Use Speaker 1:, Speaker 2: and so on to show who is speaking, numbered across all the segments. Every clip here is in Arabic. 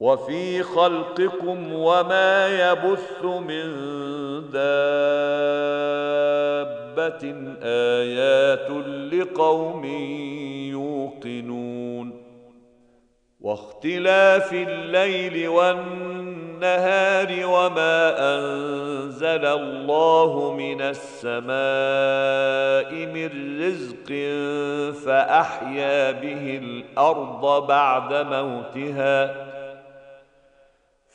Speaker 1: وفي خلقكم وما يبث من دابه ايات لقوم يوقنون واختلاف الليل والنهار وما انزل الله من السماء من رزق فاحيا به الارض بعد موتها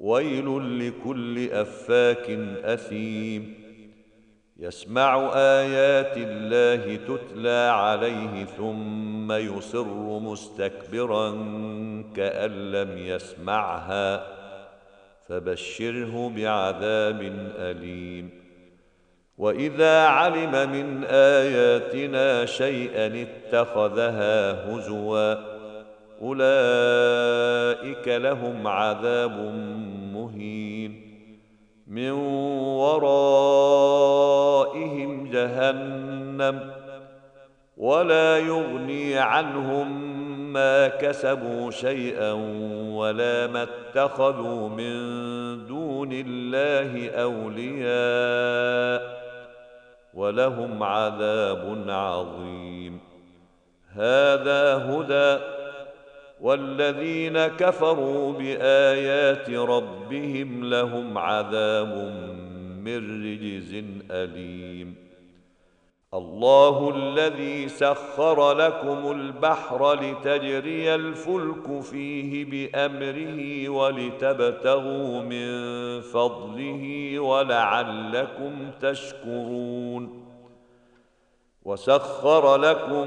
Speaker 1: ويل لكل افاك اثيم يسمع ايات الله تتلى عليه ثم يصر مستكبرا كان لم يسمعها فبشره بعذاب اليم واذا علم من اياتنا شيئا اتخذها هزوا اولئك لهم عذاب مهين من ورائهم جهنم ولا يغني عنهم ما كسبوا شيئا ولا ما اتخذوا من دون الله اولياء ولهم عذاب عظيم هذا هدى والذين كفروا بايات ربهم لهم عذاب من رجز اليم الله الذي سخر لكم البحر لتجري الفلك فيه بامره ولتبتغوا من فضله ولعلكم تشكرون وسخر لكم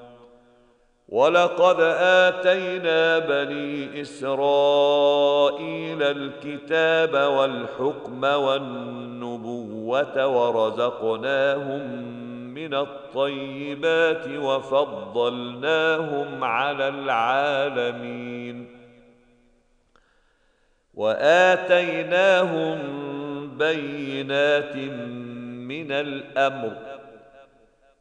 Speaker 1: ولقد اتينا بني اسرائيل الكتاب والحكم والنبوه ورزقناهم من الطيبات وفضلناهم على العالمين واتيناهم بينات من الامر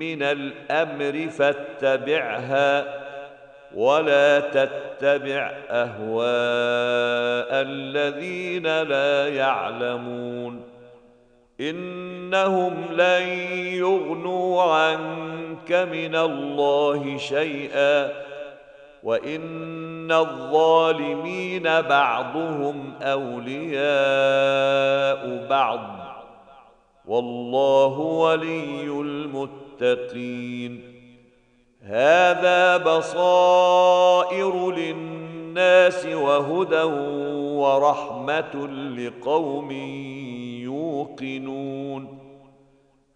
Speaker 1: من الامر فاتبعها ولا تتبع اهواء الذين لا يعلمون انهم لن يغنوا عنك من الله شيئا وان الظالمين بعضهم اولياء بعض والله ولي المتقين هذا بصائر للناس وهدى ورحمه لقوم يوقنون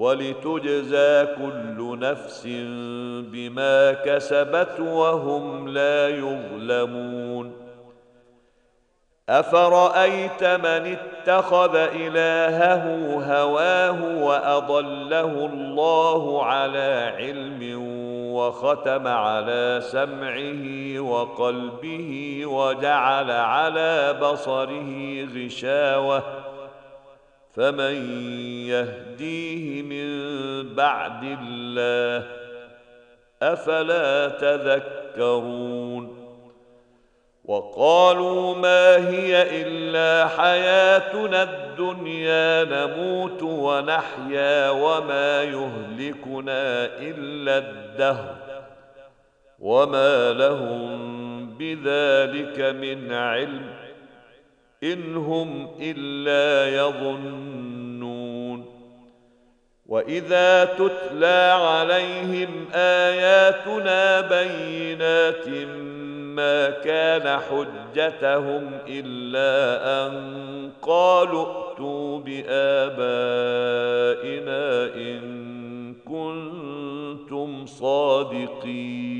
Speaker 1: ولتجزى كل نفس بما كسبت وهم لا يظلمون افرايت من اتخذ الهه هواه واضله الله على علم وختم على سمعه وقلبه وجعل على بصره غشاوه فمن يهديه من بعد الله افلا تذكرون وقالوا ما هي الا حياتنا الدنيا نموت ونحيا وما يهلكنا الا الدهر وما لهم بذلك من علم إن هم إلا يظنون وإذا تتلى عليهم آياتنا بينات ما كان حجتهم إلا أن قالوا ائتوا بآبائنا إن كنتم صادقين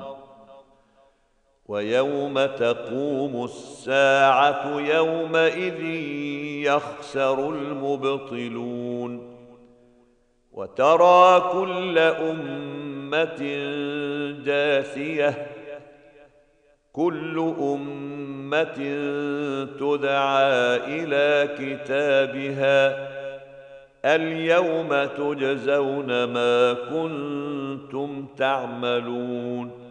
Speaker 1: ويوم تقوم الساعه يومئذ يخسر المبطلون وترى كل امه جاثيه كل امه تدعى الى كتابها اليوم تجزون ما كنتم تعملون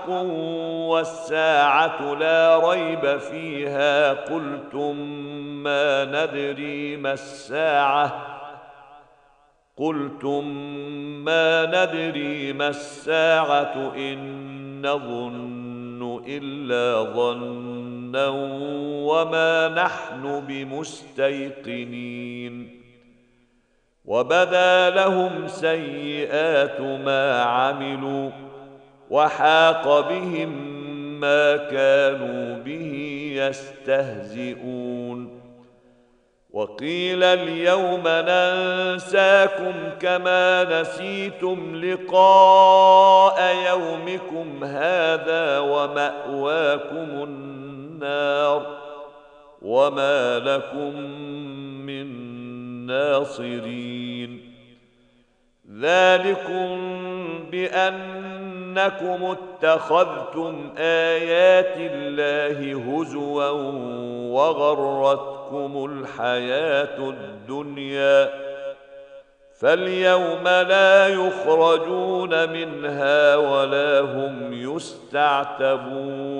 Speaker 1: حق والساعة لا ريب فيها قلتم ما ندري ما الساعة قلتم ما ندري ما الساعة إن نظن إلا ظنا وما نحن بمستيقنين وبدا لهم سيئات ما عملوا وحاق بهم ما كانوا به يستهزئون وقيل اليوم ننساكم كما نسيتم لقاء يومكم هذا وماواكم النار وما لكم من ناصرين ذلكم بانكم اتخذتم ايات الله هزوا وغرتكم الحياه الدنيا فاليوم لا يخرجون منها ولا هم يستعتبون